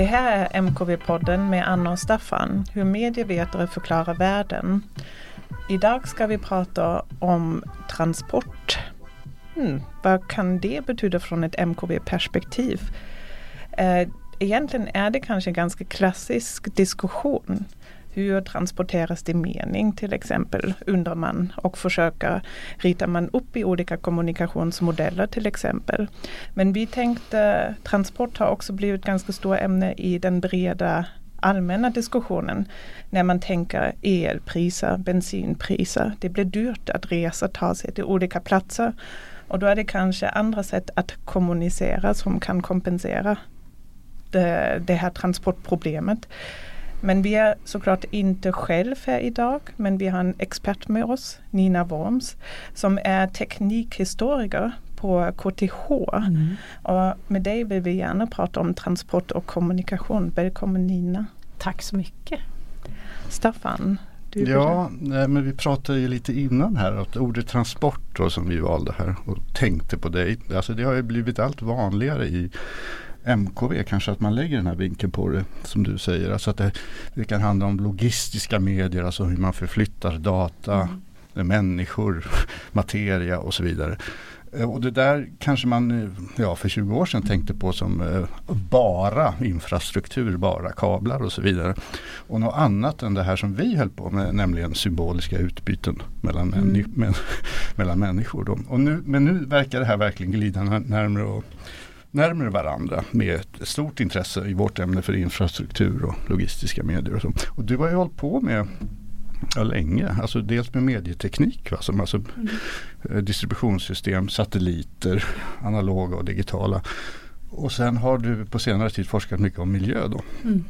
Det här är MKV-podden med Anna och Staffan, hur medievetare förklarar världen. Idag ska vi prata om transport. Hmm, vad kan det betyda från ett MKV-perspektiv? Eh, egentligen är det kanske en ganska klassisk diskussion. Hur transporteras det mening till exempel undrar man och försöker rita man upp i olika kommunikationsmodeller till exempel. Men vi tänkte transport har också blivit ett ganska stort ämne i den breda allmänna diskussionen när man tänker elpriser, bensinpriser. Det blir dyrt att resa, ta sig till olika platser och då är det kanske andra sätt att kommunicera som kan kompensera det, det här transportproblemet. Men vi är såklart inte själv här idag, men vi har en expert med oss, Nina Worms, som är teknikhistoriker på KTH. Mm. Och med dig vill vi gärna prata om transport och kommunikation. Välkommen Nina. Tack så mycket. Staffan, ja, nej, men vi pratade ju lite innan här att ordet transport då, som vi valde här och tänkte på dig. Alltså det har ju blivit allt vanligare i MKV kanske att man lägger den här vinkeln på det som du säger. Alltså att det, det kan handla om logistiska medier, alltså hur man förflyttar data, mm. människor, materia och så vidare. Eh, och det där kanske man eh, ja, för 20 år sedan tänkte på som eh, bara infrastruktur, bara kablar och så vidare. Och något annat än det här som vi höll på med, nämligen symboliska utbyten mellan, mm. men, mellan människor. Då. Och nu, men nu verkar det här verkligen glida närmare och närmare varandra med ett stort intresse i vårt ämne för infrastruktur och logistiska medier. Och, så. och du har ju hållit på med Ja, länge. Alltså dels med medieteknik, va? Som alltså mm. Eh, distributionssystem, satelliter, analoga och digitala. Och sen har du på senare tid forskat mycket om miljö då. Mm,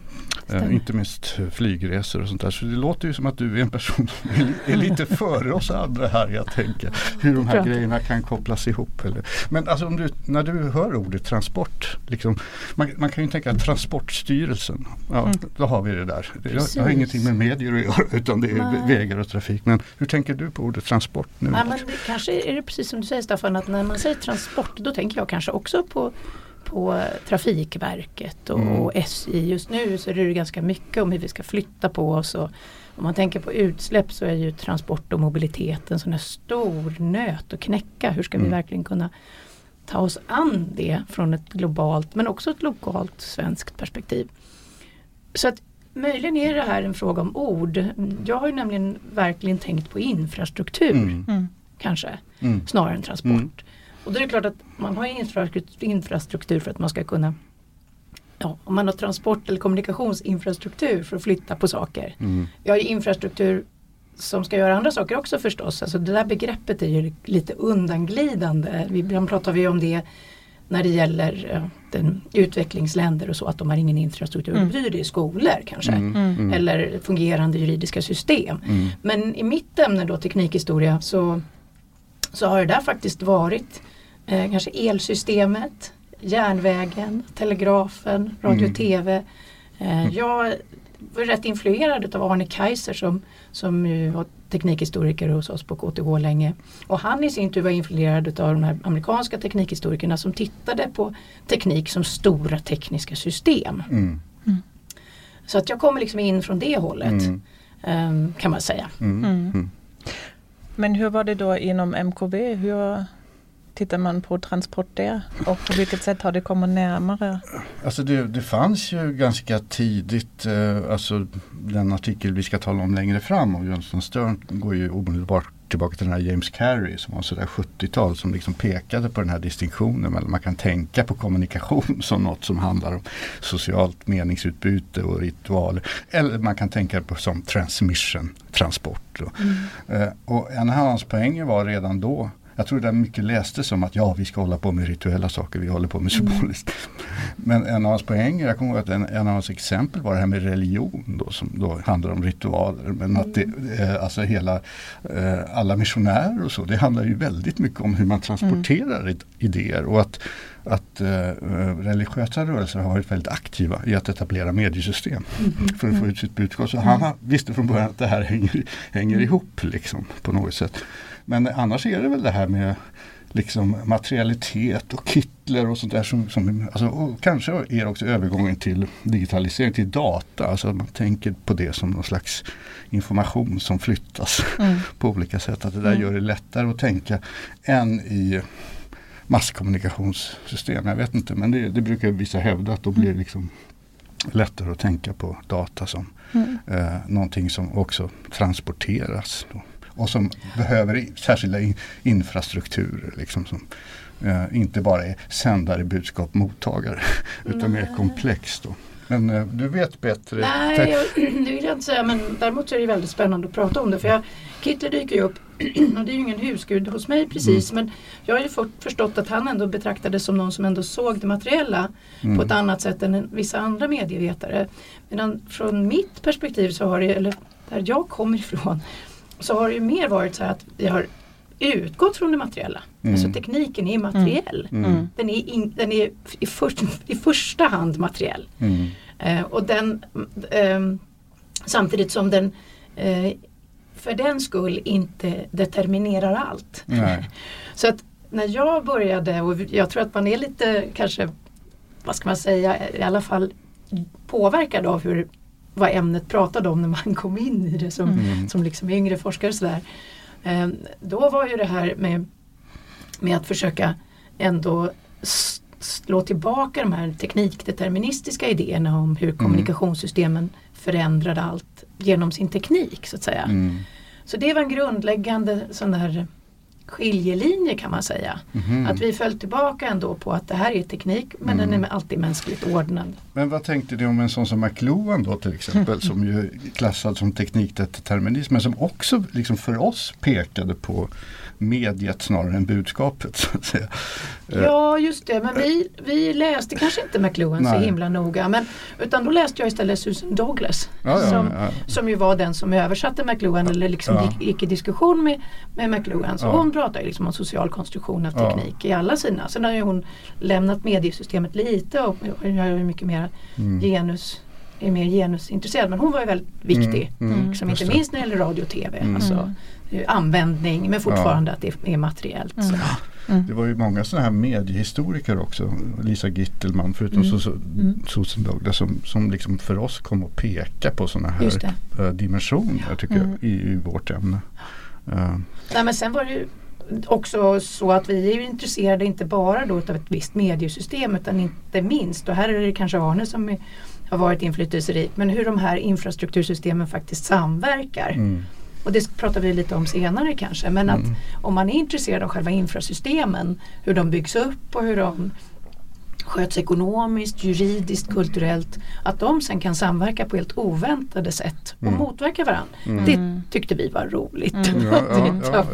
eh, inte minst flygresor och sånt där. Så det låter ju som att du är en person som är lite före oss andra här jag tänker. Hur de här grejerna kan kopplas ihop. Eller. Men alltså du, när du hör ordet transport. Liksom, man, man kan ju tänka Transportstyrelsen. Ja, mm. Då har vi det där. Det, det har ingenting med medier att göra utan det är Nej. vägar och trafik. Men hur tänker du på ordet transport nu? Ja, men det, kanske är det precis som du säger Staffan att när man säger transport då tänker jag kanske också på på Trafikverket och, mm. och SJ. Just nu så är det ganska mycket om hur vi ska flytta på oss. Och om man tänker på utsläpp så är ju transport och mobilitet en sån här stor nöt att knäcka. Hur ska mm. vi verkligen kunna ta oss an det från ett globalt men också ett lokalt svenskt perspektiv. Så att möjligen är det här en fråga om ord. Jag har ju nämligen verkligen tänkt på infrastruktur. Mm. mm. Kanske mm. snarare än transport. Mm. Och då är det klart att man har infrastruktur för att man ska kunna Ja, om man har transport eller kommunikationsinfrastruktur för att flytta på saker. Mm. Vi har ju infrastruktur som ska göra andra saker också förstås. Alltså det där begreppet är ju lite undanglidande. Ibland pratar vi om det när det gäller den, utvecklingsländer och så att de har ingen infrastruktur. Mm. Det betyder det skolor kanske. Mm. Mm. Eller fungerande juridiska system. Mm. Men i mitt ämne då teknikhistoria så, så har det där faktiskt varit eh, kanske elsystemet, järnvägen, telegrafen, radio och tv. Eh, mm. jag var rätt influerad av Arne Kaiser som, som ju var teknikhistoriker hos oss på KTH länge. Och han i sin tur var influerad av de här amerikanska teknikhistorikerna som tittade på teknik som stora tekniska system. Mm. Mm. Så att jag kommer liksom in från det hållet um, kan man säga. Mm. Mm. Men hur var det då inom MKB? Hur tittar man på transport där och på vilket sätt har det kommit närmare? Alltså det, det fanns ju ganska tidigt, eh, alltså den artikel vi ska tala om längre fram av Jönsson Stern går ju omedelbart tillbaka till den här James Carey som var sådär 70-tal som liksom pekade på den här distinktionen mellan man kan tänka på kommunikation som något som handlar om socialt meningsutbyte och ritual. Eller man kan tänka på som transmission, transport. Mm. Eh, och en av hans poänger var redan då jag tror det mycket lästes som att ja vi ska hålla på med rituella saker, vi håller på med symboliskt. Men en av hans poänger, jag kommer ihåg att en, en av hans exempel var det här med religion då, som då handlar om ritualer. Men att det, eh, alltså hela, eh, alla missionärer och så, det handlar ju väldigt mycket om hur man transporterar mm. idéer och att att eh, religiösa rörelser har varit väldigt aktiva i att etablera mediesystem mm. för att få ut sitt budskap. Så han mm. visste från början att det här hänger, hänger mm. ihop liksom, på något sätt. Men annars är det väl det här med liksom materialitet och kittler och sånt där som, som alltså, och kanske är också övergången till digitalisering, till data. Alltså att man tänker på det som någon slags information som flyttas mm. på olika sätt. Att det där mm. gör det lättare att tänka än i masskommunikationssystem. Jag vet inte men det, det brukar vissa hävda att då blir det liksom lättare att tänka på data som mm. eh, någonting som också transporteras. Då. Och som behöver särskilda in, infrastrukturer. Liksom, som eh, inte bara är sändare, budskap, mottagare. utan mer komplext. Då. Men eh, du vet bättre? Nej, jag, det vill jag inte säga. Men däremot är det väldigt spännande att prata om det. För jag, Kittler dyker ju upp och det är ju ingen husgud hos mig precis. Mm. Men jag har ju fått, förstått att han ändå betraktades som någon som ändå såg det materiella mm. på ett annat sätt än vissa andra medievetare. Medan från mitt perspektiv så har det, eller där jag kommer ifrån, så har det ju mer varit så att vi har utgått från det materiella. Mm. Alltså tekniken är materiell. Mm. mm. Den är, in, den är i, för, i första hand materiell. Mm. Eh, och den eh, samtidigt som den eh, för den skull inte determinerar allt. Så att när jag började och jag tror att man är lite kanske, vad ska man säga, i alla fall påverkad av hur vad ämnet pratade om när man kom in i det som, mm. som liksom yngre forskare. Sådär. Eh, då var ju det här med, med att försöka ändå slå tillbaka de här teknikdeterministiska idéerna om hur mm. kommunikationssystemen förändrade allt genom sin teknik så att säga. Mm. Så det var en grundläggande sån där skiljelinje kan man säga. Mm. Att vi föll tillbaka ändå på att det här är teknik men mm. den är alltid mänskligt ordnad. Men vad tänkte du om en sån som McLuhan då till exempel som ju är klassad som teknikdeterminism men som också liksom för oss pekade på mediet snarare än budskapet. Så att säga. Ja just det, men vi, vi läste kanske inte McLuhan Nej. så himla noga. Men, utan då läste jag istället Susan Douglas. Ja, ja, som, ja. som ju var den som översatte McLuhan eller liksom gick, gick, i diskussion med, med McLuhan. Så hon pratar liksom om social konstruktion av teknik i alla sina. Sen har ju hon lämnat mediesystemet lite och gör mycket mer mm. genus är mer genusintresserad men hon var ju väldigt viktig. Mm, mm, liksom, inte minst när det gäller radio och TV. Mm. Alltså, användning men fortfarande ja. att det är materiellt. Mm. Mm. Det var ju många sådana här mediehistoriker också. Lisa Gittelman förutom mm. Susan mm. Douglas som, som liksom för oss kom att peka på sådana här uh, dimensioner tycker jag, mm. i, i, vårt ämne. Uh. Nej, men sen var det ju också så att vi är intresserade inte bara då av ett visst mediesystem utan inte minst, och här är det kanske Arne som är, har varit inflytelserik, men hur de här infrastruktursystemen faktiskt samverkar. Mm. Och det pratar vi lite om senare kanske. Men att mm. om man är intresserad av själva infrasystemen, hur de byggs upp och hur de sköts ekonomiskt, juridiskt, kulturellt. Att de sen kan samverka på helt oväntade sätt och mm. motverka varandra. Mm. Det tyckte vi var roligt mm. ja, ja, ja,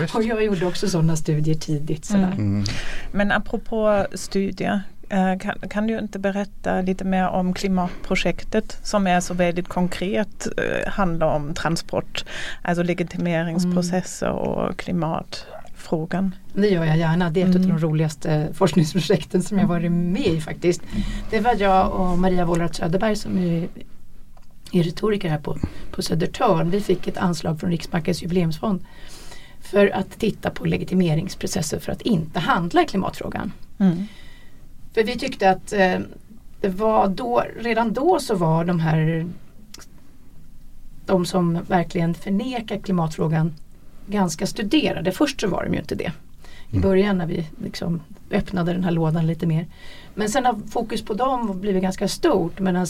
visst, Och jag gjorde också sådana studier tidigt. Sådär. Mm. Men apropå studier, Eh, kan, kan, du inte berätta lite mer om klimatprojektet som är så väldigt konkret, eh, handlar om transport, alltså legitimeringsprocesser mm. och klimatfrågan? Det gör jag gärna, det är ett mm. av de mm. roligaste forskningsprojekten som jag varit med i faktiskt. Det var jag och Maria Wollratz Söderberg som är, är retoriker här på, på Södertörn. Vi fick ett anslag från Riksbankens jubileumsfond för att titta på legitimeringsprocesser för att inte handla i klimatfrågan. Mm. För vi tyckte att eh, det var då, redan då så var de här de som verkligen förnekar klimatfrågan ganska studerade. Först så var de ju inte det. I mm. början när vi liksom öppnade den här lådan lite mer. Men sen har fokus på dem blivit ganska stort medan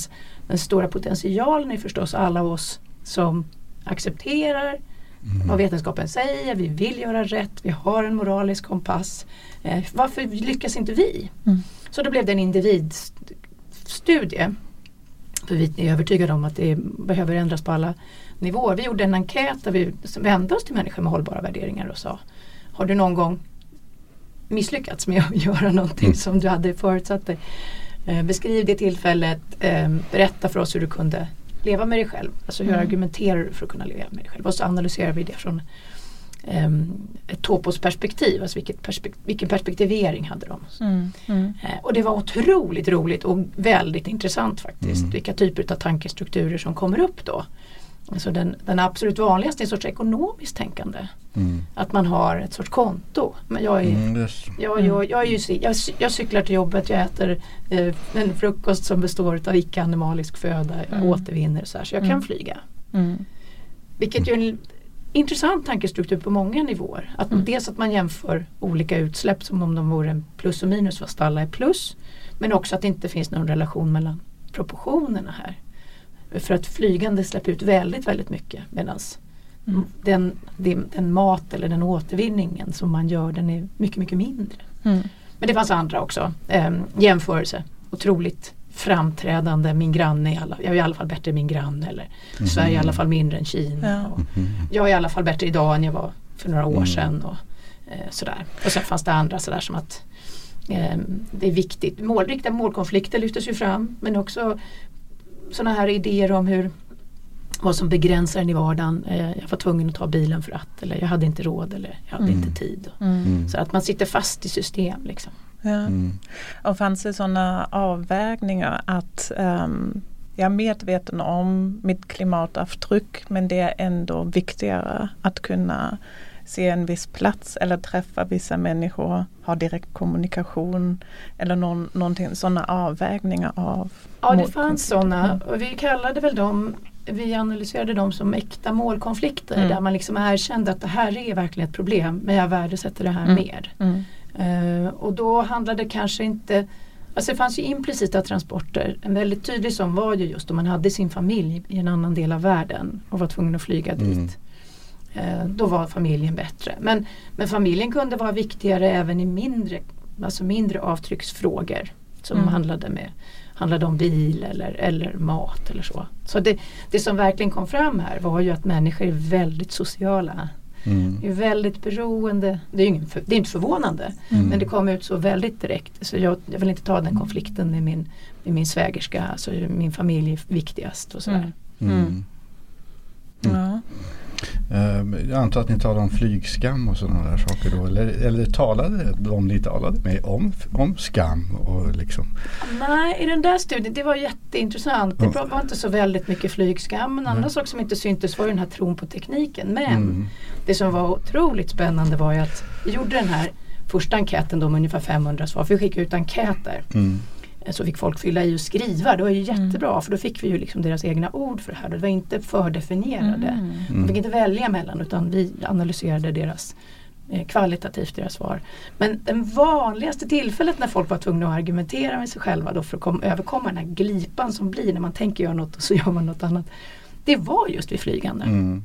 den stora potentialen är förstås alla oss som accepterar mm. vad vetenskapen säger, vi vill göra rätt, vi har en moralisk kompass. Eh, varför lyckas inte vi? Mm. Så då blev det en individstudie. För vi är övertygade om att det behöver ändras på alla nivåer. Vi gjorde en enkät där vi vände oss till människor med hållbara värderingar och sa har du någon gång misslyckats med att göra någonting Mm. som du hade förutsatt dig? Eh, beskriv det tillfället, eh, berätta för oss hur du kunde leva med dig själv. Alltså hur Mm. argumenterar du för att kunna leva med dig själv? Och så analyserar vi det från ehm, ett topos-perspektiv, alltså vilket perspek- vilken perspektivering hade de? Mm. Mm. Eh, Och det var otroligt roligt och väldigt intressant faktiskt. Mm. Vilka typer av tankestrukturer som kommer upp då. Alltså den, den absolut vanligaste är en sorts ekonomiskt tänkande. Mm. Att man har ett sorts konto. Men jag, är, Mm, det är- jag, jag, jag, är ju, si- jag, cy- jag cyklar till jobbet, jag äter eh, en frukost som består av icke-animalisk föda, jag Mm. återvinner så här. Så jag kan Mm. flyga. Mm. Vilket ju är en intressant tankestruktur på många nivåer. Att Mm. Dels att man jämför olika utsläpp som om de vore en plus och minus fast alla är plus. Men också att det inte finns någon relation mellan proportionerna här. För att flygande släpper ut väldigt, väldigt mycket medan Mm. den, den, den mat eller den återvinningen som man gör den är mycket, mycket mindre. Mm. Men det fanns andra också. Ehm, jämförelse. Otroligt framträdande. Min granne är alla, jag är i alla fall bättre än min granne. Eller Sverige är i alla fall mindre än Kina. Ja. Och Mm. jag är i alla fall bättre idag än jag var för några år Mm. sedan. Och, eh, sådär. och sen fanns det andra sådär som att eh, det är viktigt. Mål, riktiga målkonflikter lyftes ju fram. Men också sådana här idéer om hur vad som begränsar en i vardagen. Eh, jag var tvungen att ta bilen för att. Eller jag hade inte råd. Eller jag hade Mm. inte tid. Mm. Mm. Så att man sitter fast i system. Liksom. Ja. Mm. Och fanns det sådana avvägningar att um, jag är medveten om mitt klimatavtryck men det är ändå viktigare att kunna se en viss plats eller träffa vissa människor, ha direkt kommunikation eller någon, någonting, sådana avvägningar av Ja det fanns sådana och vi kallade väl dem vi analyserade dem som äkta målkonflikter Mm. där man liksom erkände att det här är verkligen ett problem men jag värdesätter det här Mm. mer. Mm. Eh, och då handlade det kanske inte Alltså det fanns ju implicita transporter. En väldigt tydlig som var ju just om man hade sin familj i en annan del av världen och var tvungen att flyga Mm. dit. Eh, då var familjen bättre. Men, men familjen kunde vara viktigare även i mindre, alltså mindre avtrycksfrågor. Som Mm. handlade, med, handlade om bil eller, eller mat eller så. Så det, det som verkligen kom fram här var ju att människor är väldigt sociala. Mm. Är väldigt beroende. Det är, ju ingen för, det är inte förvånande. Mm. Men det kom ut så väldigt direkt. Så jag, jag vill inte ta den konflikten med min, med min svägerska. Alltså min familj är viktigast och sådär. Mm. Mm. Ja. Ehm, Jag antar att ni talar om flygskam och sådana där saker då. Eller, eller talade de ni talade med om, om skam och liksom. Nej, i den där studien, det var jätteintressant. Det Ja. var inte så väldigt mycket flygskam. En annan sak som inte syntes var den här tron på tekniken. Men Mm. det som var otroligt spännande var ju att vi gjorde den här första enkäten då med ungefär 500 svar. För vi skickade ut enkäter. Mm. Eh, Så fick folk fylla i och skriva. Det var ju jättebra för då fick vi ju liksom deras egna ord för det här. Det var inte fördefinierade. Mm. De fick inte välja mellan utan vi analyserade deras eh, kvalitativt deras svar. Men det vanligaste tillfället när folk var tvungna att argumentera med sig själva då för att kom, överkomma den här glipan som blir när man tänker göra något och så gör man något annat. Det var just vid flygande. Mm.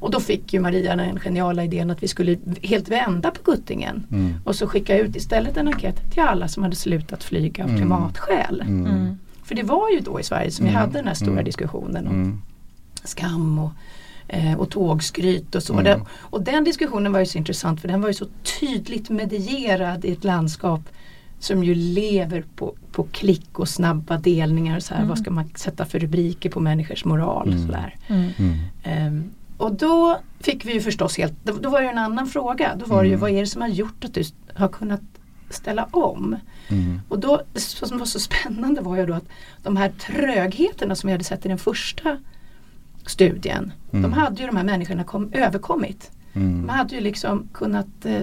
Och då fick ju Maria den geniala idén att vi skulle helt vända på kuttingen. Mm. Och så skicka ut istället en enkät till alla som hade slutat flyga av Mm. klimatskäl. Mm. Mm. För det var ju då i Sverige som vi Mm. hade den här stora Mm. diskussionen om Mm. skam och, eh, och tågskryt och så. Mm. Den, och den diskussionen var ju så intressant för den var ju så tydligt medierad i ett landskap som ju lever på, på klick och snabba delningar. Och så här, Mm. Vad ska man sätta för rubriker på människors moral? Och Mm. sådär. Mm. Mm. Och då fick vi ju förstås helt, då, var det en annan fråga. Då var det ju Mm. vad är det som har gjort att du har kunnat ställa om? Mm. Och då, det som var så spännande var ju då att de här trögheterna som vi hade sett i den första studien. Mm. De hade ju de här människorna kom, överkommit. Mm. De hade ju liksom kunnat eh,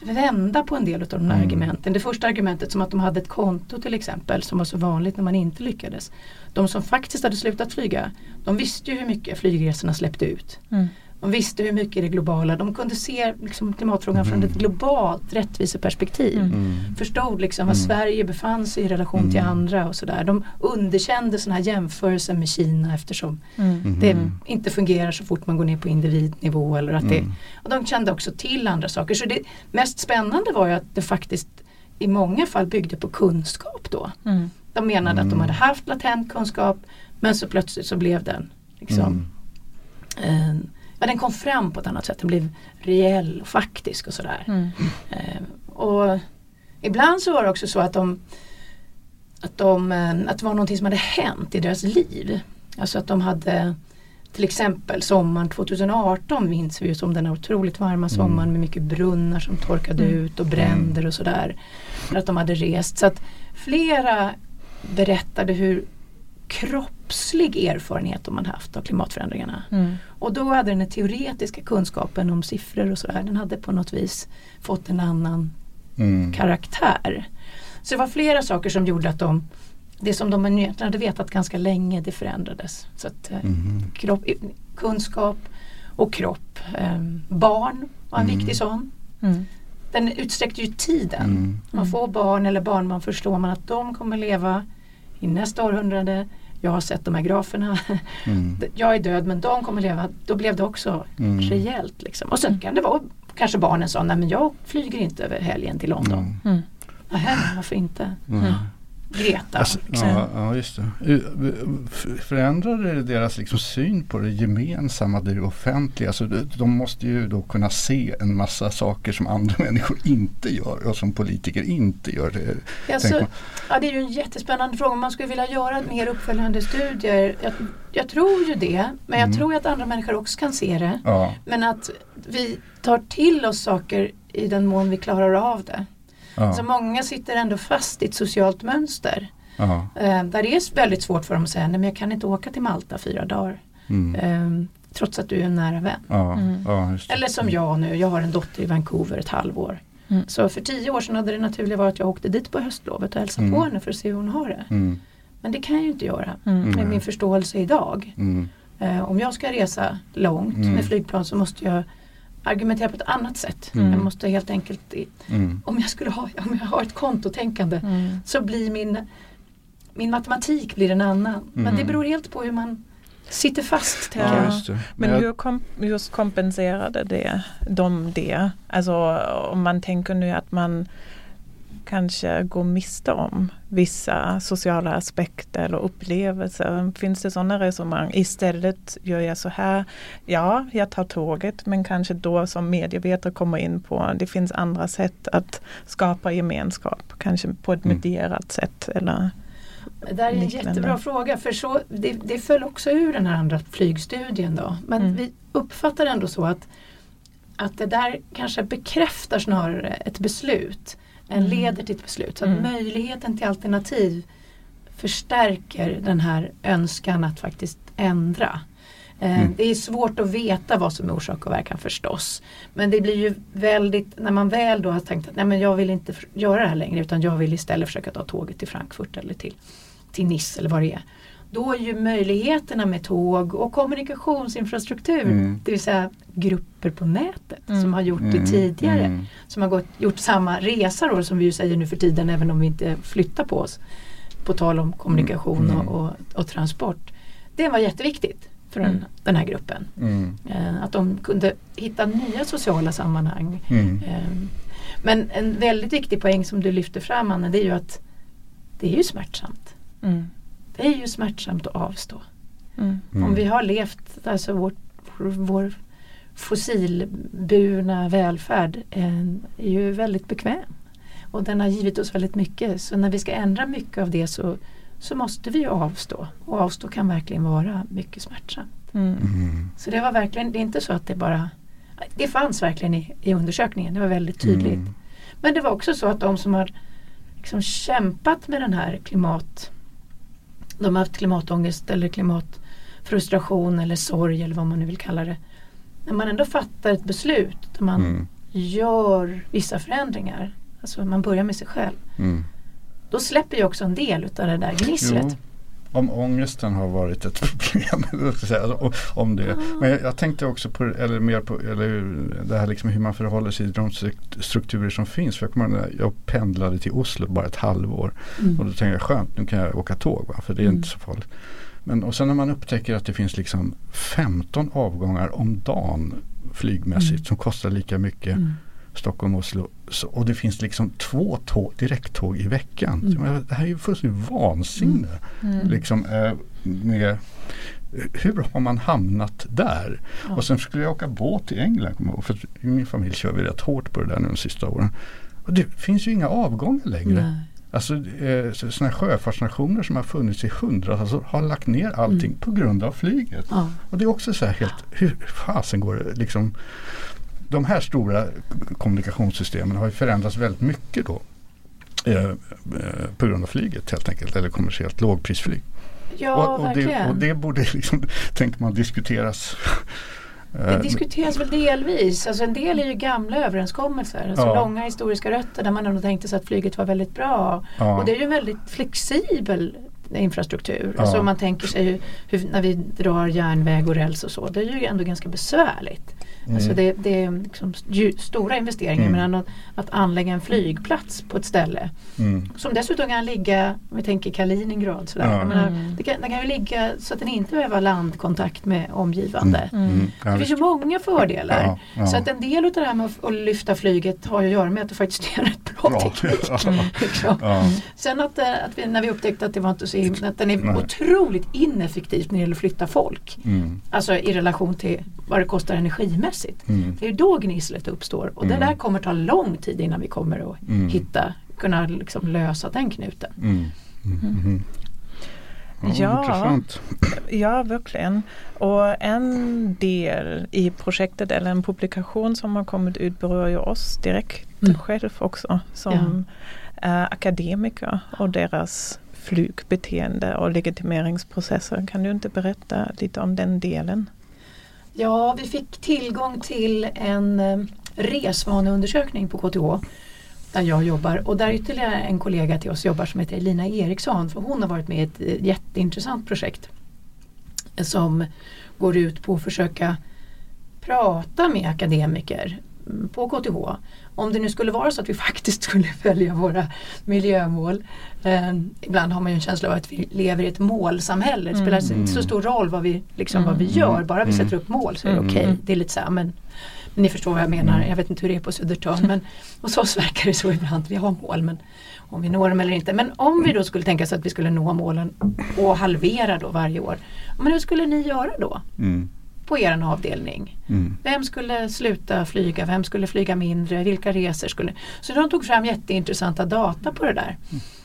vända på en del av de här Mm. argumenten. Det första argumentet som att de hade ett konto till exempel som var så vanligt när man inte lyckades. De som faktiskt hade slutat flyga, de visste ju hur mycket flygresorna släppte ut. Mm. De visste hur mycket det globala, de kunde se liksom, klimatfrågan från Mm. ett globalt rättviseperspektiv. Mm. Förstod liksom var Mm. Sverige befann sig i relation till Mm. andra och sådär. De underkände sådana här jämförelser med Kina eftersom Mm. det Mm. inte fungerar så fort man går ner på individnivå. Eller att det, och de kände också till andra saker. Så det mest spännande var ju att det faktiskt i många fall byggde på kunskap då. Mm. De menade att de hade haft latent kunskap men så plötsligt så blev den liksom Mm. en, ja, den kom fram på ett annat sätt. Den blev reell och faktisk och sådär. Mm. Eh, och ibland så var det också så att de att, de, eh, att det var någonting som hade hänt i deras liv. Alltså att de hade till exempel sommaren 2018 minns vi ju som den otroligt varma sommaren med mycket brunnar som torkade Mm. ut och bränder och sådär. För att de hade rest. Så att flera berättade hur kroppslig erfarenhet de hade haft av klimatförändringarna. Mm. Och då hade den teoretiska kunskapen om siffror och sådär, den hade på något vis fått en annan Mm. karaktär. Så det var flera saker som gjorde att de det som de egentligen hade vetat ganska länge det förändrades. Så att, eh, Mhm. kropp, kunskap och kropp. Eh, barn var en Mm. viktig sån. Mm. Den utsträckte ju tiden. Mm. Man får barn eller barnbarn förstår man att de kommer leva i nästa århundrade. Jag har sett de här graferna. Mm. Jag är död men de kommer leva. Då blev det också Mm. rejält. Liksom. Och sen kan det vara kanske barnen sa nej men jag flyger inte över helgen till London. Mm. Mm. Nähä, varför inte? Mm. Greta. Alltså, liksom. ja, ja, just det. Förändrade det deras liksom syn på det gemensamma, det offentliga? Alltså, de- måste ju då kunna se en massa saker som andra människor inte gör och som politiker inte gör. Det, Alltså, ja, det är ju en jättespännande fråga. Man skulle vilja göra mer uppföljande studier. Jag, jag tror ju det. Men jag Mm. tror att andra människor också kan se det. Ja, Men att vi tar till oss saker i den mån vi klarar av det. Ja, Så många sitter ändå fast i ett socialt mönster. ja. Eh, där det är väldigt svårt för dem att säga nej men jag kan inte åka till Malta fyra dagar. Mm. Eh, trots att du är en nära vän. Ja, Mm. ja, just det. Eller som jag nu, jag har en dotter i Vancouver ett halvår. Mm. Så för tio år sedan hade det naturliga varit att jag åkte dit på höstlovet och hälsade Mm. på henne för att se hur hon har det. Mm. Men det kan jag ju inte göra Mm. Mm. med min förståelse idag. Mm. Eh, om jag ska resa långt Mm. med flygplan så måste jag argumentera på ett annat sätt. Mm. Jag måste helt enkelt, i- Mm. om jag skulle ha, om jag har ett kontotänkande Mm. så blir min, min matematik blir en annan. Men Mm. det beror helt på hur man sitter fast. tänker Ja, jag. just det. Men jag- hur kom, just kompenserade det, de det? Alltså om man tänker nu att man kanske går miste om vissa sociala aspekter eller upplevelser. Finns det sådana resonemang? Istället gör jag så här. Ja, jag tar tåget men kanske då som medievetare kommer in på det finns andra sätt att skapa gemenskap. Kanske på ett Mm. medierat sätt. Eller, Det där är en Liknande. jättebra fråga för så, det, det föll också ur den här andra flygstudien då. Men Mm. vi uppfattar ändå så att, att det där kanske bekräftar snarare ett beslut Mm. leder till ett beslut. Så att Mm. möjligheten till alternativ förstärker den här önskan att faktiskt ändra. Eh, Mm. Det är svårt att veta vad som är orsak och verkan förstås. Men det blir ju väldigt, när man väl då har tänkt att nej men jag vill inte göra det här längre utan jag vill istället försöka ta tåget till Frankfurt eller till, till Nice eller vad det är. Då är ju möjligheterna med tåg och kommunikationsinfrastruktur, Mm. det vill säga grupper på nätet Mm. som har gjort det Mm. tidigare Mm. som har gått, gjort samma resa då som vi ju säger nu för tiden även om vi inte flyttar på oss. På tal om kommunikation Mm. och, och, och transport. Det var jätteviktigt för den, Mm. den här gruppen. Mm. Eh, att de kunde hitta nya sociala sammanhang. Mm. Eh, men en väldigt viktig poäng som du lyfter fram Anna det är ju att det är ju smärtsamt. Mm, Det är ju smärtsamt att avstå. mm, Mm. Om vi har levt, alltså vår, vår fossilburna välfärd eh, är ju väldigt bekväm. Och den har givit oss väldigt mycket. Så när vi ska ändra mycket av det så, så måste vi ju avstå. Och avstå kan verkligen vara mycket smärtsamt. mm, Mm. Så det var verkligen, det är inte så att det bara Det fanns verkligen i, i undersökningen, det var väldigt tydligt. Mm. Men det var också så att de som har liksom kämpat med den här klimat De har haft klimatångest eller klimatfrustration eller sorg eller vad man nu vill kalla det. När man ändå fattar ett beslut där man Mm. gör vissa förändringar. Alltså man börjar med sig själv. Mm. Då släpper ju också en del utav det där gnisslet. Jo, om ångesten har varit ett problem. alltså, om det. Men jag, jag tänkte också på, eller mer på eller det här liksom hur man förhåller sig till de struk- strukturer som finns. För jag, kommer, jag pendlade till Oslo bara ett halvår. Mm. Och då tänkte jag skönt, nu kan jag åka tåg va? för det är Mm. inte så farligt. Men och sen när man upptäcker att det finns liksom 15 avgångar om dagen flygmässigt Mm. som kostar lika mycket Mm. Stockholm-Oslo. Så, och det finns liksom två tåg, direkttåg i veckan. Mm. Jag- Det här är ju fullständigt vansinne. mm, Liksom, eh, med, hur har man hamnat där? Ja. Och sen skulle jag åka båt till England, för i min familj kör vi rätt hårt på det där nu de sista åren. Och det finns ju inga avgångar längre. Nej. Alltså eh, så- sådana sjöfartsnationer som har funnits i hundratals alltså, har lagt ner allting på grund av flyget. Ja. Och det är också så här helt, hur fasen går det liksom de här stora kommunikationssystemen har ju förändrats väldigt mycket då. Eh, eh, på grund av flyget helt enkelt, eller kommersiellt lågprisflyg. Ja, och, och, verkligen. det, och det borde liksom, tänker man, diskuteras. Det Eh, diskuteras väl delvis. Alltså en del är ju gamla överenskommelser. Alltså Ja. långa historiska rötter där man ändå tänkte sig att flyget var väldigt bra. ja. Och det är ju en väldigt flexibel infrastruktur. Ja. Alltså om man tänker sig hur, hur, när vi drar järnväg och räls och så. Det är ju ändå ganska besvärligt. Alltså Mm. det, det är liksom stora investeringar Mm. men att, att anlägga en flygplats på ett ställe Mm. som dessutom kan ligga, om vi tänker Kaliningrad, sådär. Ja. Menar, Mm. det kan, den kan ju ligga så att den inte behöver ha landkontakt med omgivande. Mm. Mm. Ja, Det finns ju många fördelar. Ja, ja. Så att en del av det här med att, att lyfta flyget har ju att göra med att det faktiskt är rätt bra Bra. teknik. Ja. liksom. Ja. Sen att, eh, att vi, när vi upptäckte att det var inte så himla, att den är Nej. otroligt ineffektiv när det gäller att flytta folk. Mm. Alltså i relation till vad det kostar energimässigt. Mm. Det är då gnisslet uppstår och Mm. det där kommer ta lång tid innan vi kommer att Mm. hitta, kunna liksom lösa den knuten. Mm. Mm. Mm. Ja, Ja. Intressant. Ja, verkligen. Och en del i projektet eller en publikation som har kommit ut berör ju oss direkt Mm. själv också som eh, akademiker och deras flygbeteende och legitimeringsprocesser. Kan du inte berätta lite om den delen? Ja, vi fick tillgång till en eh, resvaneundersökning på KTH där jag jobbar. Och där ytterligare en kollega till oss jobbar som heter Elina Eriksson för hon har varit med i ett eh, jätteintressant projekt eh, som går ut på att försöka prata med akademiker mm, på KTH om det nu skulle vara så att vi faktiskt skulle följa våra miljömål. Eh, ibland har man ju en känsla av att vi lever i ett målsamhälle. Det spelar Mm. inte så stor roll vad vi, liksom, vad vi Mm. gör, bara vi Mm. sätter upp mål så är det Mm. okej. Mm. Det är lite så här, men, men ni förstår vad jag menar. Jag vet inte hur det är på Södertörn men hos oss verkar det så ibland. Vi har mål men om vi når dem eller inte. Men om vi då skulle tänka oss att vi skulle nå målen och halvera då varje år. Men hur skulle ni göra då Mm. På er avdelning? Mm. Vem skulle sluta flyga? Vem skulle flyga mindre? Vilka resor skulle... Så de tog fram jätteintressanta data på det där.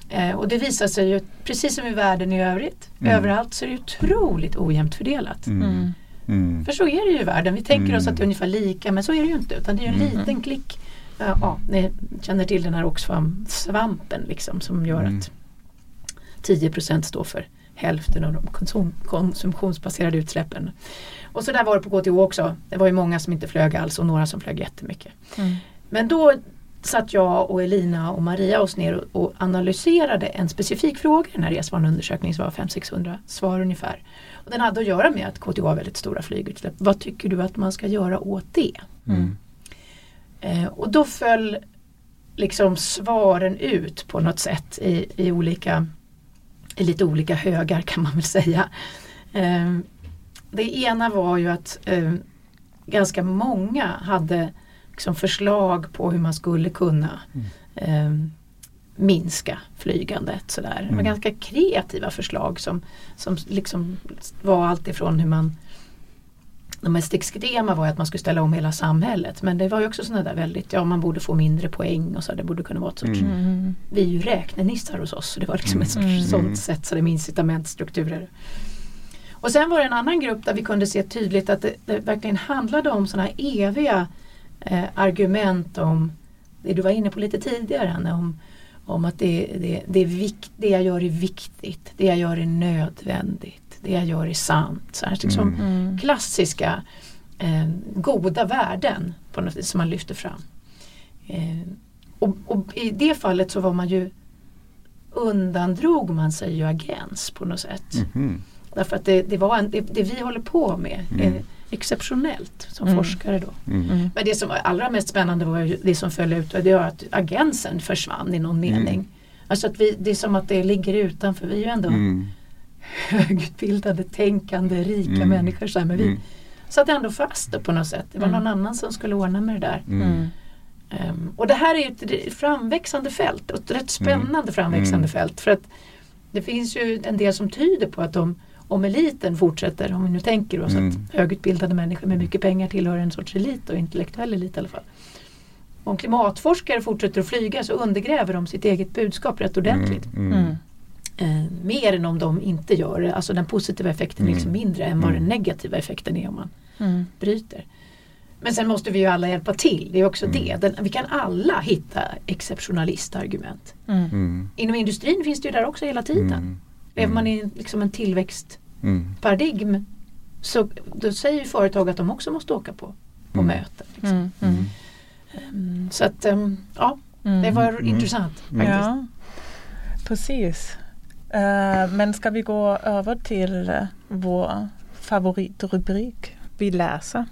Eh, och det visar sig ju, precis som i världen i övrigt, Mm. överallt så är det otroligt ojämnt fördelat. Mm. Mm. För så är det ju i världen. Vi tänker oss Mm. att det är ungefär lika men så är det ju inte. Utan det är ju en Mm. liten klick. Ja, ja, ni känner till den här Oxfam-svampen liksom, som gör Mm. att 10% står för hälften av de konsum konsumtionsbaserade utsläppen. Och så där var det på KTH också. Det var ju många som inte flög alls och några som flög jättemycket. Mm. Men då satt jag och Elina och Maria oss ner och, analyserade en specifik fråga i den här resvaneundersökningen som var 500-600 svar ungefär. Och den hade att göra med att KTH har väldigt stora flygutsläpp. Vad tycker du att man ska göra åt det? Mm. Eh, och då föll liksom svaren ut på något sätt i, i, olika, i lite olika högar kan man väl säga. Eh, det ena var ju att eh, ganska många hade liksom förslag på hur man skulle kunna eh, minska flygandet. Sådär. Det var Mm. ganska kreativa förslag som, som liksom var allt ifrån hur man de mest extrema var att man skulle ställa om hela samhället men det var ju också sådana där väldigt, ja man borde få mindre poäng och så, det borde kunna vara ett sorts Mm. Mm. vi är ju räknenissar hos oss så det var liksom ett sorts Mm. sånt sätt så det med incitamentstrukturer. Och sen var det en annan grupp där vi kunde se tydligt att det, det verkligen handlade om sådana här eviga eh, argument om det du var inne på lite tidigare Anna, om, om att det, det, det, är vikt, det jag gör är viktigt, det jag gör är nödvändigt, det jag gör är sant. Så här, liksom Mm. Mm. klassiska eh, goda värden på något vis som man lyfter fram. Eh, och, och i det fallet så var man ju undandrog man sig ju agens på något sätt. Mhm. Därför att det, det, var en, det, det vi håller på med är Mm. exceptionellt som Mm. forskare då. Mm. Mm. Men det som var allra mest spännande var ju det som föll ut och det var att agensen försvann i någon mening. Mm. Alltså att vi, det är som att det ligger utanför. Vi är ju ändå Mm. Högutbildade, tänkande, rika Mm. människor. Så här, men vi Mm. satt ändå fast det på något sätt. Det var Mm. någon annan som skulle ordna med det där. Mm. Ehm, och det här är ju ett framväxande fält. Och ett rätt spännande framväxande Mm. fält. För att det finns ju en del som tyder på att om, om eliten fortsätter, om vi nu tänker oss Mm. att högutbildade människor med mycket pengar tillhör en sorts elit och intellektuell elit i alla fall. Om klimatforskare fortsätter att flyga så undergräver de sitt eget budskap rätt ordentligt. Mm, mm. Mm. Eh, mer än om de inte gör det. Alltså den positiva effekten är liksom Mm. mindre än vad Mm. den negativa effekten är om man Mm. bryter. Men sen måste vi ju alla hjälpa till. Det är också Mm. det. Den, vi kan alla hitta exceptionalistargument. Mm. Mm. Inom industrin finns det ju där också hela tiden. Mm. Lever man i en- liksom en tillväxtparadigm Mm. så då säger ju företag att de också måste åka på, på Mm. möten. Liksom. Mm. Mm. Mm, Så att um, ja, Mm. det var Mm. intressant faktiskt. Ja, precis. Eh, men ska vi gå över till eh, vår favoritrubrik, Vi läser.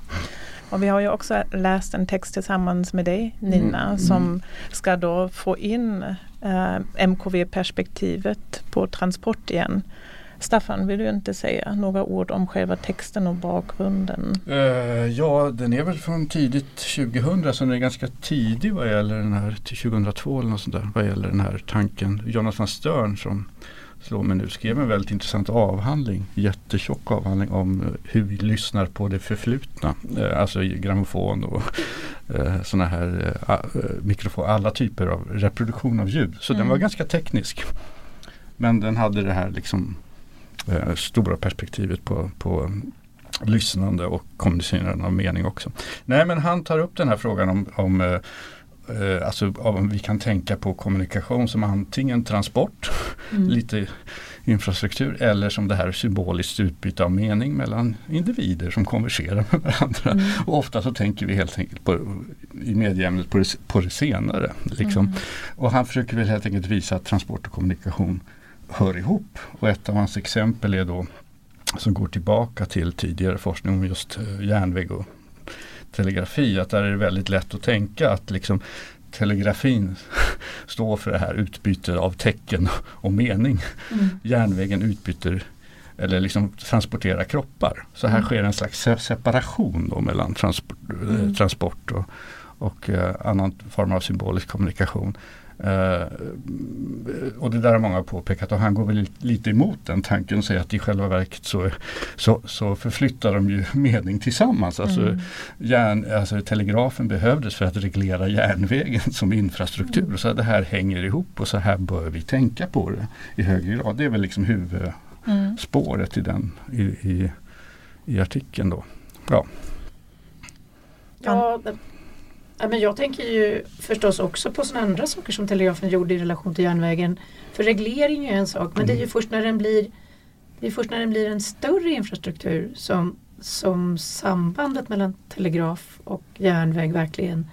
Och vi har ju också läst en text tillsammans med dig Nina Mm. som ska då få in eh, MKV-perspektivet på transport igen. Staffan, vill du inte säga några ord om själva texten och bakgrunden? Eh, ja, den är väl från tidigt 2000 så den är ganska tidig vad gäller den här, till 2002 eller något sånt där, vad gäller den här tanken. Jonathan Stern som slår mig nu skrev en väldigt intressant avhandling, jättetjock avhandling om eh, hur vi lyssnar på det förflutna. Eh, alltså grammofon och eh, sådana här mikrofon, alla typer av reproduktion av ljud. Så den Mm. var ganska teknisk. Men den hade det här liksom stora perspektivet på, på lyssnande och kommunicerande av mening också. Nej men han tar upp den här frågan om, om alltså om vi kan tänka på kommunikation som antingen transport, Mm. lite infrastruktur eller som det här symboliskt utbyte av mening mellan individer som konverserar med varandra. Mm. Och ofta så tänker vi helt enkelt på, i medieämnet på det, på det senare. Liksom. Mm. Och han försöker väl helt enkelt visa att transport och kommunikation hör ihop. Och ett av hans exempel är då som går tillbaka till tidigare forskning om just eh, järnväg och telegrafi. Att där är det väldigt lätt att tänka att liksom telegrafin står för det här utbytet av tecken och mening. Mm. Järnvägen utbyter eller liksom transporterar kroppar. Så här Mm. sker en slags se- separation då mellan transport, eh, Mm. transport och, och eh, annan form av symbolisk kommunikation. Eh, och det där har många påpekat och han går väl li- lite emot den tanken och säger att i själva verket så, så, så förflyttar de ju mening tillsammans. Alltså, Mm. järn, alltså telegrafen behövdes för att reglera järnvägen som infrastruktur. Så det här hänger ihop och så här bör vi tänka på det i högre grad. Det är väl liksom huvudspåret Mm. i den i, i, i artikeln då. Ja. Ja, det- ja, men jag tänker ju förstås också på sådana andra saker som telegrafen gjorde i relation till järnvägen. För reglering är en sak men det är ju först när den blir det är först när den blir en större infrastruktur som, som sambandet mellan telegraf och järnväg verkligen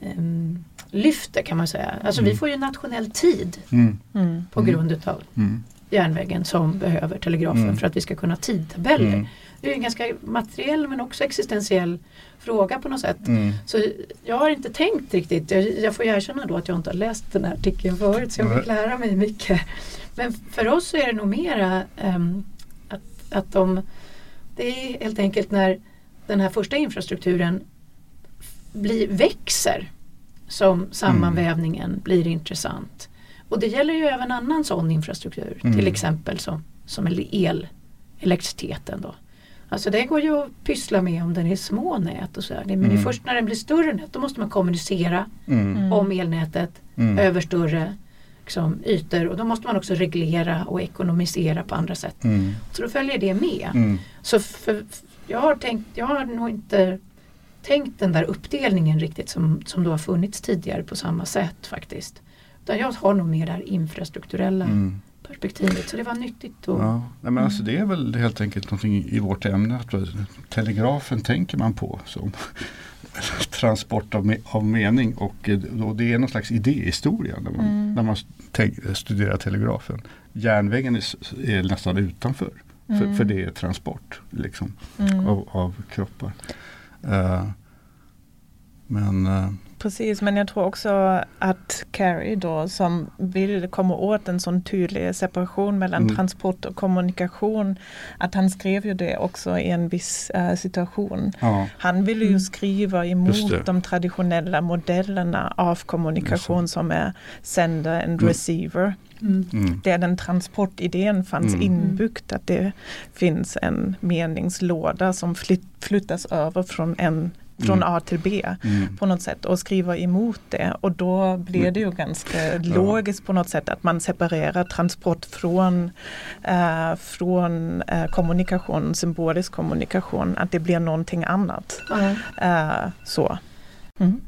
em, lyfter kan man säga. Alltså vi Mm. får ju nationell tid Mm. Mm. på Mm. grund utav Mm. järnvägen som behöver telegrafen Mm. för att vi ska kunna tidtabeller. Mm. Det är ju en ganska materiell men också existentiell fråga på något sätt. Mm. Så jag har inte tänkt riktigt. Jag, jag får erkänna då att jag inte har läst den här artikeln förut så jag fick lära mig mycket. Men för oss så är det nog mera ehm, att, att de, det är helt enkelt när den här första infrastrukturen blir, växer som sammanvävningen blir intressant. Och det gäller ju även annan sån infrastruktur. Mm. Till exempel som, som el, elektriciteten då. Alltså det går ju att pyssla med om den är små nät och så här. Men det är Mm. först när den blir större nät då måste man kommunicera Mm. Mm. om elnätet Mm. över större liksom, ytor och då måste man också reglera och ekonomisera på andra sätt. Mm. Så då följer det med. Mm. Så för, för, jag, har tänkt, jag har nog inte tänkt den där uppdelningen riktigt som, som då har funnits tidigare på samma sätt faktiskt. Utan jag har nog mer det här infrastrukturella Mm. Perspektivet så det var nyttigt. Och, Ja, nej, men alltså det är väl helt enkelt någonting i vårt ämne. Att telegrafen tänker man på som transport av, me av mening och, eh, och det är någon slags idéhistoria när man, Mm. när man studerar telegrafen. Järnvägen är, är nästan utanför. För, Mm. för det är transport liksom, Mm. av, av kroppar. Eh, men eh, Precis, men jag tror också att Carrie då som vill komma åt en sån tydlig separation mellan Mm. transport och kommunikation, att han skrev ju det också i en viss eh, situation. ja, Han ville ju Mm. skriva emot de traditionella modellerna av kommunikation som är sender and Mm. receiver. Mm. Mm. Där den transportidén fanns mm. inbyggt att det finns en meningslåda som flyt, flyttas över från en från mm. A till B mm. på något sätt och skriva emot det och då blir det ju mm. ganska logiskt på något sätt att man separerar transport från, äh, från äh, kommunikation, symbolisk kommunikation, att det blir någonting annat. Äh, så. Mm.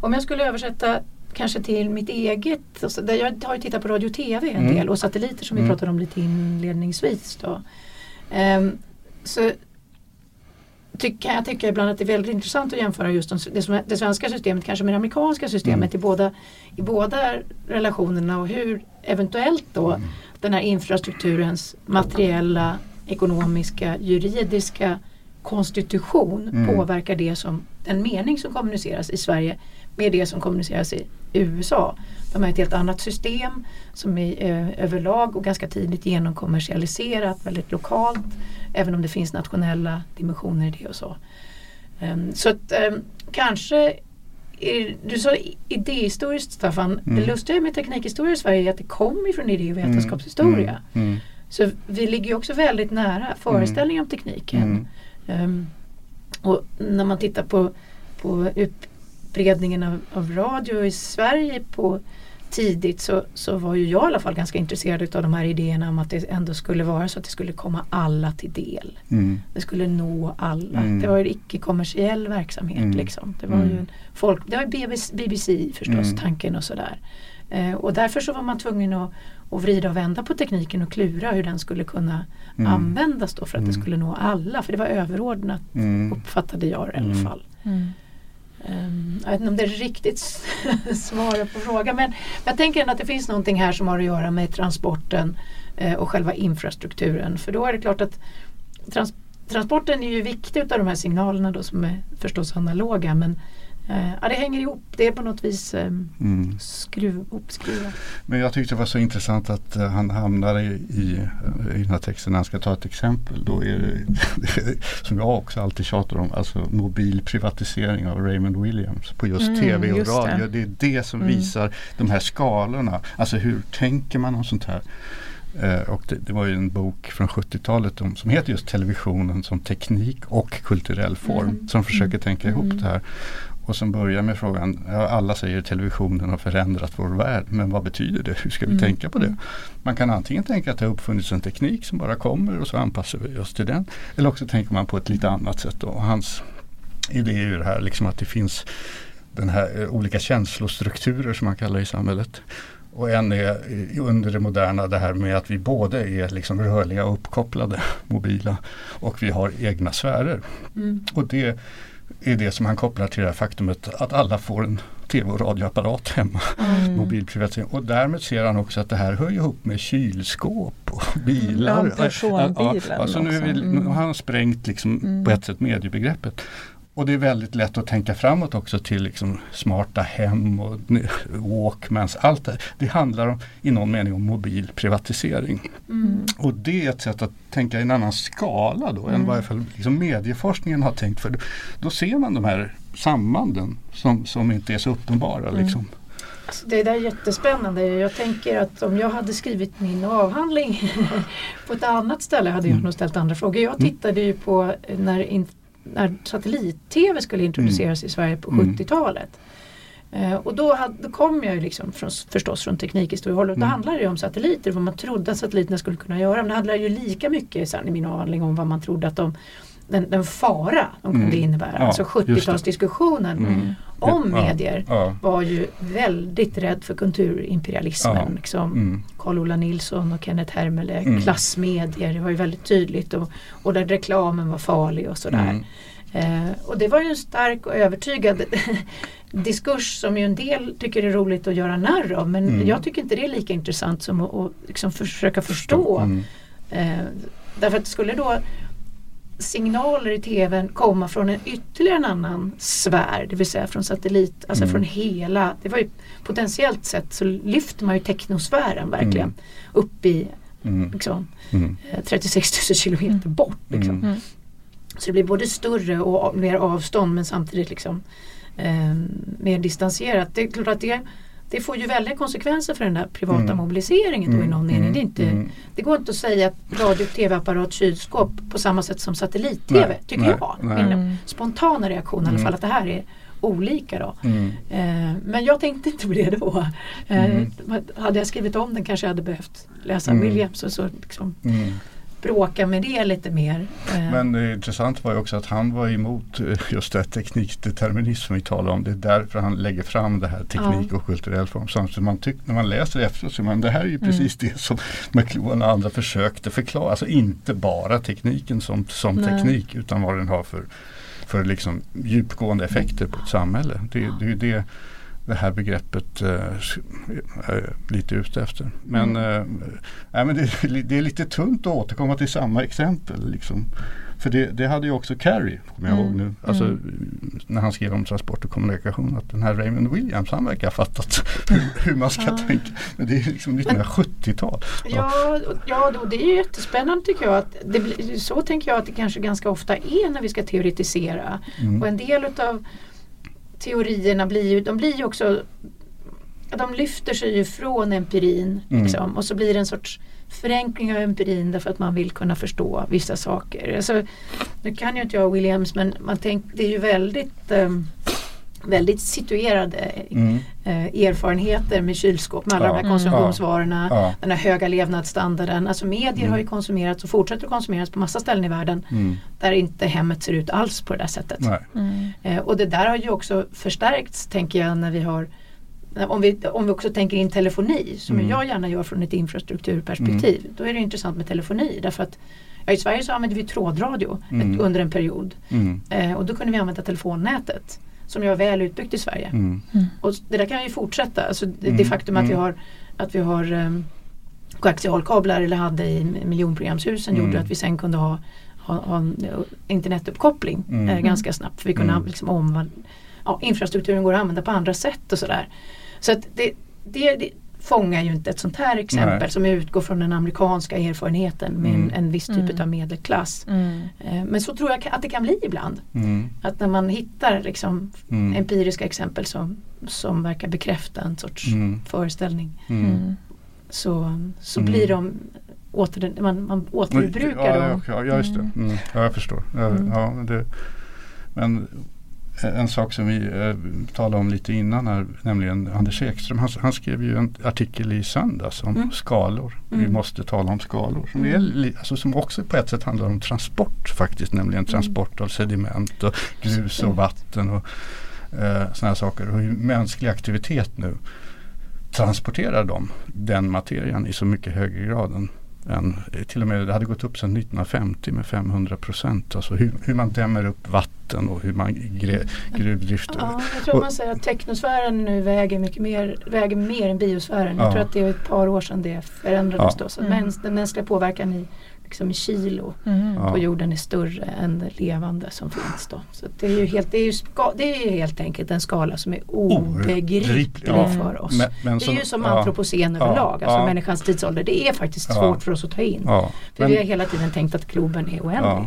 Om jag skulle översätta kanske till mitt eget, där jag har ju tittat på radio och tv en mm. del och satelliter som vi mm. pratade om lite inledningsvis. Då. Um, så kan jag tycka ibland att det är väldigt intressant att jämföra just det, det svenska systemet kanske med det amerikanska systemet mm. i, båda, i båda relationerna och hur eventuellt då mm. den här infrastrukturens materiella, ekonomiska, juridiska konstitution mm. påverkar det som den mening som kommuniceras i Sverige med det som kommuniceras i USA. De har ett helt annat system som är eh, överlag och ganska tidigt genomkommersialiserat, väldigt lokalt. Även om det finns nationella dimensioner i det och så. Um, så att um, kanske du sa idéhistoriskt Staffan, mm. det lustiga med teknikhistoria i Sverige är att det kommer från idé och vetenskapshistoria. Mm. Mm. Så vi ligger också väldigt nära föreställningen om tekniken. Um, och när man tittar på, på utbredningen av, av radio i Sverige på tidigt så, så var ju jag i alla fall ganska intresserad av de här idéerna om att det ändå skulle vara så att det skulle komma alla till del. Mm. Det skulle nå alla. Mm. Det var ju icke-kommersiell verksamhet mm. liksom. Det var ju mm. folk, det var BBC, BBC förstås, mm. tanken och sådär. Eh, och därför så var man tvungen att, att vrida och vända på tekniken och klura hur den skulle kunna mm. användas då för att det skulle nå alla. För det var överordnat uppfattade jag i alla fall. Um, jag vet inte om det är riktigt svarar på frågan men jag tänker att det finns någonting här som har att göra med transporten eh, och själva infrastrukturen. För då är det klart att trans transporten är ju viktig av de här signalerna då som är förstås analoga men Eh, ja, det hänger ihop. Det är på något vis eh, mm. skruv, uppskruvat. Men jag tyckte det var så intressant att uh, han hamnar i, i, i den här texten när han ska ta ett exempel. Då är det, som jag också alltid tjatar om, alltså mobil privatisering av Raymond Williams på just mm, tv och just radio. Det. det. är det som mm. visar de här skalorna. Alltså hur tänker man om sånt här? Uh, och det, det, var ju en bok från 70-talet som heter just televisionen som teknik och kulturell form. Mm. Som försöker tänka ihop mm. det här. Och som börjar med frågan, ja, alla säger televisionen har förändrat vår värld, men vad betyder det? Hur ska vi mm. tänka på det? Man kan antingen tänka att det har uppfunnits en teknik som bara kommer och så anpassar vi oss till den. Eller också tänker man på ett lite annat sätt. Och hans idé är ju det här liksom att det finns den här eh, olika känslostrukturer som man kallar det i samhället. Och en är under det moderna det här med att vi både är liksom rörliga och uppkopplade, mobila och vi har egna sfärer. Mm. Och det är det som han kopplar till det här faktumet att alla får en tv och radioapparat hemma. Mm. Mobilprivatisering. Och därmed ser han också att det här hör ihop med kylskåp och bilar. Ja, personbilen ja, alltså nu, vi, nu har han sprängt liksom mm. på ett sätt mediebegreppet. Och det är väldigt lätt att tänka framåt också till liksom smarta hem och Walkmans. Allt det, det handlar om, i någon mening om mobil privatisering. Mm. Och det är ett sätt att tänka i en annan skala då mm. än vad fall liksom medieforskningen har tänkt. För då, då, ser man de här sambanden som, som inte är så uppenbara. Mm. Liksom. Alltså, det där är jättespännande. Jag tänker att om jag hade skrivit min avhandling på ett annat ställe hade jag mm. nog ställt andra frågor. Jag mm. tittade ju på när när satellit-tv skulle introduceras mm. i Sverige på 70-talet. Uh, och då, hade, då kom jag ju liksom från, förstås från teknikhistoriehållet. Mm. Då handlade det om satelliter, vad man trodde att satelliterna skulle kunna göra. Men det handlade ju lika mycket sen, i min avhandling om vad man trodde att de den, den fara de kunde mm. innebära. Ja, alltså 70-talsdiskussionen mm. Om ja, medier ja. var ju väldigt rädd för kulturimperialismen. Ja. Liksom. Mm. Carl-Ola Nilsson och Kenneth Hermele, mm. klassmedier, det var ju väldigt tydligt och, och där reklamen var farlig och sådär. Mm. Eh, och det var ju en stark och övertygad diskurs som ju en del tycker är roligt att göra narr av men mm. jag tycker inte det är lika intressant som att, att liksom försöka förstå. Mm. Eh, därför att skulle då signaler i tvn komma från en ytterligare en annan sfär, det vill säga från satellit, alltså mm. från hela, det var ju potentiellt sett så lyfter man ju teknosfären verkligen mm. upp i mm. liksom, mm. 36 000 kilometer mm. bort. Liksom. Mm. Så det blir både större och mer avstånd men samtidigt liksom eh, mer distanserat. Det är klart att det det får ju väldiga konsekvenser för den här privata Mm. mobiliseringen då i Mm, någon mening. mm, Det, är inte, mm. det går inte att säga att radio, tv-apparat, kylskåp på samma sätt som satellit-tv tycker nej, jag. Min Mm. spontana reaktion i alla Mm. fall att det här är olika då. Mm. Eh, men jag tänkte inte på det då. Eh, Mm. Hade jag skrivit om den kanske jag hade behövt läsa Mm. Williams och så liksom Mm. Bråka med det lite mer. Eh, Men det intressant var ju också att han var emot eh, just det här teknikdeterminism som vi talar om. Det är därför han lägger fram det här teknik och kulturell form. Så man tyck, när man läser det efteråt så man det här är ju precis det som McLuhan och andra försökte förklara. Alltså inte bara tekniken som, som Nej. teknik utan vad den har för, för liksom djupgående effekter på ett samhälle. Det, det är det det här begreppet eh, är lite ute efter. Men, eh, nej, men det, är det är lite tunt att återkomma till samma exempel. Liksom. För det, det hade ju också Carey, kommer jag Mm. ihåg nu. Alltså, Mm. När han skrev om transport och kommunikation. Att den här Raymond Williams, han verkar ha fattat hur, hur man ska Ja. tänka. Men det är liksom 1970-tal. Ja, ja och det är ju jättespännande tycker jag. Att det så tänker jag att det kanske ganska ofta är när vi ska teoretisera. Mm. Och en del av teorierna blir ju, de blir ju också de lyfter sig ju från empirin Mm. liksom, och så blir det en sorts förenkling av empirin därför att man vill kunna förstå vissa saker. Alltså, nu kan ju inte jag Williams men man tänk, det är ju väldigt ehm, väldigt situerade Mm. eh, erfarenheter med kylskåp med alla Ja. de här Mm. konsumtionsvarorna. Ja. Den här höga levnadsstandarden. Alltså medier Mm. har ju konsumerats och fortsätter att konsumeras på massa ställen i världen Mm. där inte hemmet ser ut alls på det där sättet. Mm. Eh, och det där har ju också förstärkts tänker jag när vi har om vi, om vi också tänker in telefoni som Mm. jag gärna gör från ett infrastrukturperspektiv. Då är det intressant med telefoni därför att i Sverige så använder vi trådradio Mm. ett, under en period. Mm. Eh, och då kunde vi använda telefonnätet som ju var väl utbyggt i Sverige. Mm. Och det där kan ju fortsätta. Alltså det, det Mm, faktum att vi mm. har, att vi har um, koaxialkablar eller hade i miljonprogramshusen Mm. gjorde att vi sen kunde ha, ha, ha en eh, internetuppkoppling Mm. eh, ganska snabbt. För vi kunde Mm. liksom omvandla, ja, infrastrukturen går att använda på andra sätt och sådär. Så att det, det, det fångar ju inte ett sånt här exempel Nej. som utgår från den amerikanska erfarenheten med Mm. en, en viss typ Mm. av medelklass. Mm. Eh, Men så tror jag att det kan bli ibland. Mm. Att när man hittar liksom Mm. empiriska exempel som, som verkar bekräfta en sorts Mm. föreställning så, så Mm. blir de åter, man, man återbrukar ja, dem. Ja, ja, just det. Mm. Ja, jag förstår. Ja, Mm. ja, men det, men en sak som vi eh, talade om lite innan här, nämligen Anders Ekström. Han, han skrev ju en artikel i söndags om Mm. skalor. Vi Mm. måste tala om skalor. Som, är, Mm. li- alltså, som också på ett sätt handlar om transport faktiskt. Nämligen transport av sediment och grus och vatten och eh, sådana saker. Och hur mänsklig aktivitet nu transporterar de den materian i så mycket högre grad än än, till och med det hade gått upp sedan 1950 med 500 procent. Alltså hur, hur man dämmer upp vatten och hur man gre, gruvdrift. Ja, jag tror Och- man säger att teknosfären nu väger mycket mer, väger mer än biosfären. Ja. Jag tror att det är ett par år sedan det förändrades Ja. då. Så Mm. den mänskliga påverkan i, liksom i kilo Mm. Ja. på jorden är större än det levande som finns då. Så det, är ju helt, det, är ju ska, det är ju helt enkelt en skala som är obegriplig Ja. för oss. Men- men det är som- ju som ja. antropocen Ja, överlag, alltså ja. människans tidsålder. Det är faktiskt Ja. svårt för oss att ta in. Ja, För men- vi har hela tiden tänkt att globen är oändlig. Ja.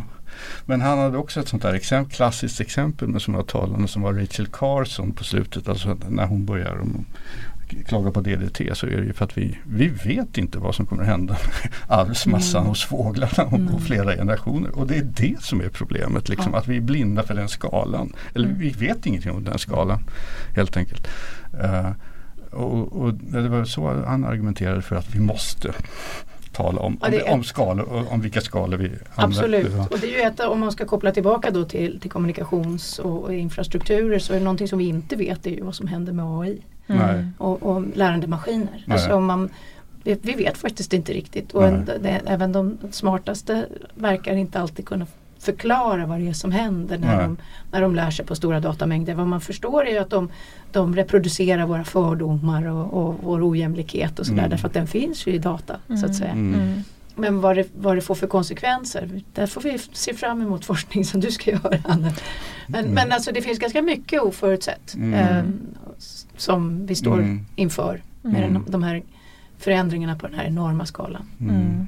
Men han hade också ett sånt där exempel, klassiskt exempel med som var talande som var Rachel Carson på slutet. Alltså när hon börjar om, klaga på DDT så är det ju för att vi, vi vet inte vad som kommer att hända med arvsmassan Mm. hos fåglarna och, Mm. flera generationer. Och det är det som är problemet. Liksom, Ja. Att vi är blinda för den skalan. Eller Mm. vi vet ingenting om den skalan helt enkelt. Eh, och, och det var så han argumenterade för att vi måste tala om, Ja, om, om, skalor, och om vilka skalor vi Absolut, använder. och det är ju ett, om man ska koppla tillbaka då till, till kommunikations och, och infrastrukturer så är det någonting som vi inte vet är ju vad som händer med AI Mm. Och, och lärande maskiner. Nej. Alltså om man, vi, vi vet faktiskt inte riktigt och en, det, även de smartaste verkar inte alltid kunna förklara vad det är som händer när, Nej. de, när de lär sig på stora datamängder. Vad man förstår är ju att de, de reproducerar våra fördomar och, och vår ojämlikhet och sådär Mm. därför att den finns ju i data så Mm. att säga. Mm. Mm. Men vad det, vad det får för konsekvenser, där får vi se fram emot forskning som du ska göra Anna. Men, Mm. men alltså det finns ganska mycket oförutsett Mm. eh, som vi står Mm. inför med Mm. den, de här förändringarna på den här enorma skalan. Mm.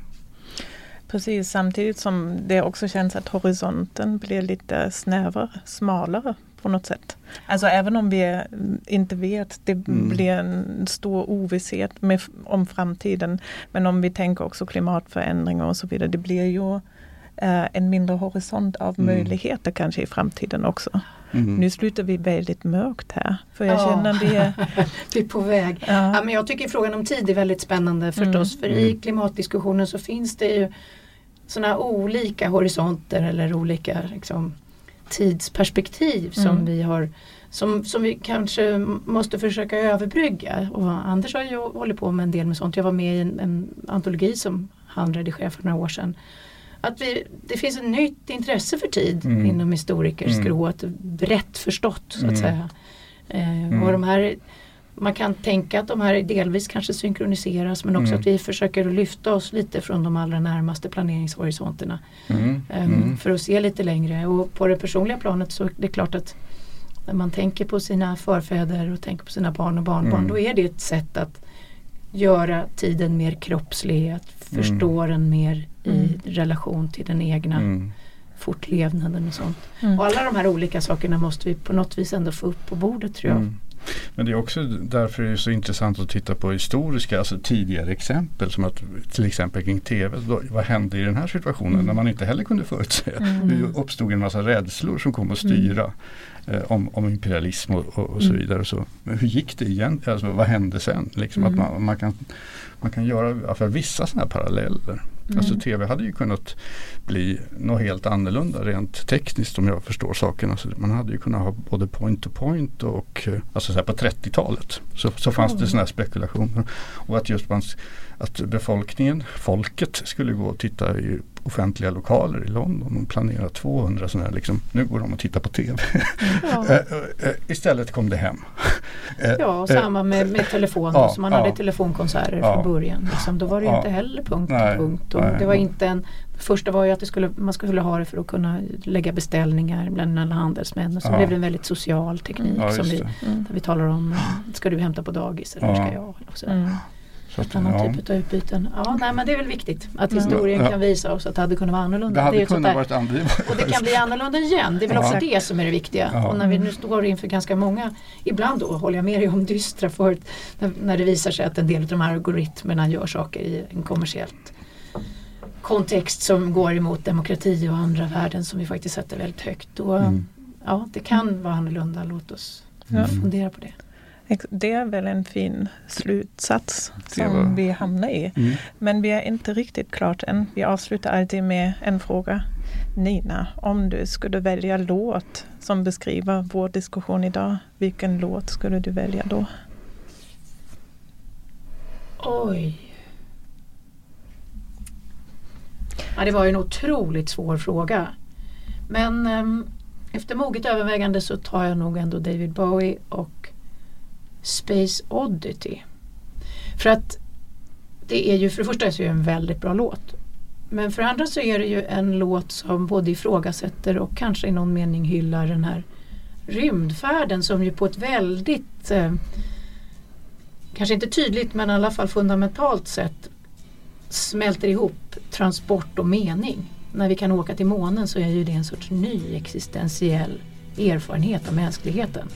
Precis, samtidigt som det också känns att horisonten blir lite snävare, smalare på något sätt. Alltså även om vi inte vet, det mm. blir en stor ovisshet med, om framtiden. Men om vi tänker också klimatförändringar och så vidare, det blir ju eh, en mindre horisont av mm. möjligheter kanske i framtiden också. Mm. Nu slutar vi väldigt mörkt här. För jag ja. känner det. vi är på väg. Ja. ja. men jag tycker frågan om tid är väldigt spännande förstås. Mm. För i mm. klimatdiskussionen så finns det ju sådana olika horisonter eller olika liksom, tidsperspektiv som mm. vi har som, som vi kanske måste försöka överbrygga. Och Anders har ju hållit på med en del med sånt. Jag var med i en, en antologi som han redigerade för några år sedan att vi, det finns ett nytt intresse för tid mm. inom historikerskrået, mm. brett förstått så att mm. säga. Eh, mm. och de här, man kan tänka att de här delvis kanske synkroniseras men också mm. att vi försöker lyfta oss lite från de allra närmaste planeringshorisonterna. Eh, för att se lite längre och på det personliga planet så är det klart att när man tänker på sina förfäder och tänker på sina barn och barnbarn då är det ett sätt att göra tiden mer kroppslig, att förstå mm. den mer i mm. relation till den egna mm. fortlevnaden och sånt. Mm. Och alla de här olika sakerna måste vi på något vis ändå få upp på bordet tror jag. Mm. Men det är också därför det är så intressant att titta på historiska, alltså tidigare exempel som att till exempel kring TV. vad hände i den här situationen mm. när man inte heller kunde förutse? Mm. Det uppstod en massa rädslor som kom att styra eh, om, om imperialism och, och, och så vidare. Så, men hur gick det igen? Alltså, vad hände sen? Liksom att man, man, kan, man kan göra för vissa sådana här paralleller. Mm. Alltså tv hade ju kunnat bli något helt annorlunda rent tekniskt om jag förstår saken. Alltså man hade ju kunnat ha både point to point och alltså så på 30-talet så, så fanns mm. det sådana här spekulationer. Och att just man, att befolkningen, folket skulle gå och titta i offentliga lokaler i London och planera 200 sådana här, liksom, nu går de och tittar på TV. Ja. Eh, eh, Istället kom det hem. ja, och samma med, med telefon. Ja, så man ja, hade telefonkonserter från början. Liksom. Då var det inte heller punkt nej, punkt. Och nej, det var inte en, första var ju att det skulle, man skulle ha det för att kunna lägga beställningar bland alla handelsmän. Och så blev det en väldigt social teknik som vi, mm. där vi talar om, ska du hämta på dagis eller ska jag? Och så. Mm. Så att, annan ja. typ av utbyten. Ja, nej, men det är väl viktigt att historien ja. kan visa oss att det hade kunnat vara annorlunda. Det hade det kunnat varit annorlunda. Och det kan bli annorlunda igen. Det är väl ja. också det som är det viktiga. Ja. Och när vi nu står inför ganska många, ibland då håller jag med dig om dystra förut, när, när det visar sig att en del av de här algoritmerna gör saker i en kommersiellt kontext som går emot demokrati och andra värden som vi faktiskt sätter väldigt högt. Då, mm. Ja, det kan vara annorlunda. Låt oss mm. fundera på det. Det är väl en fin slutsats som var... vi hamnar i. Mm. Men vi är inte riktigt klart än. Vi avslutar alltid med en fråga. Nina, om du skulle välja låt som beskriver vår diskussion idag, vilken låt skulle du välja då? Oj. Ja, det var ju en otroligt svår fråga. Men um, efter moget övervägande så tar jag nog ändå David Bowie och Space Oddity. För att det är ju för det första så är det en väldigt bra låt. Men för det andra så är det ju en låt som både ifrågasätter och kanske i någon mening hyllar den här rymdfärden som ju på ett väldigt eh, kanske inte tydligt men i alla fall fundamentalt sätt smälter ihop transport och mening. När vi kan åka till månen så är ju det en sorts ny existentiell erfarenhet av mänskligheten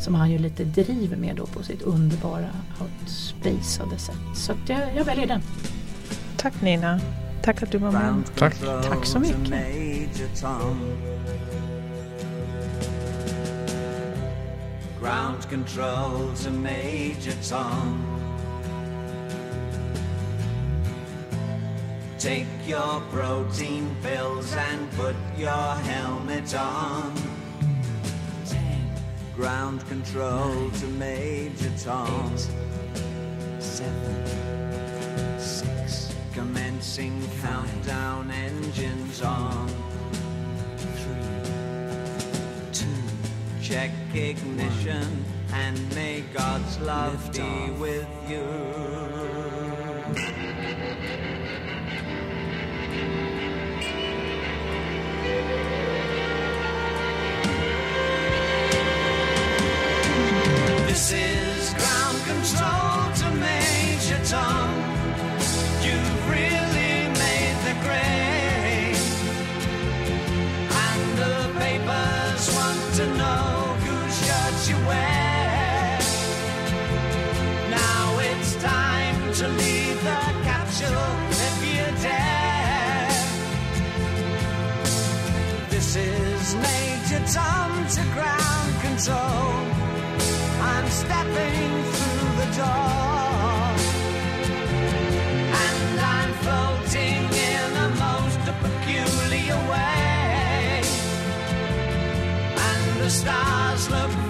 som han ju lite driver med då på sitt underbara outspacade sätt. Så att jag, jag väljer den. Tack Nina. Tack att du var med. Tack. Tack så mycket. Ground control to Major Tom. Take your protein pills and put your helmet on. Ground control to Major Tom. Eight, seven, six. Commencing countdown, engines on. Three, two. Check ignition and may God's love be off. with you. Your to ground control. I'm stepping through the door. And I'm floating in most peculiar way. And the stars look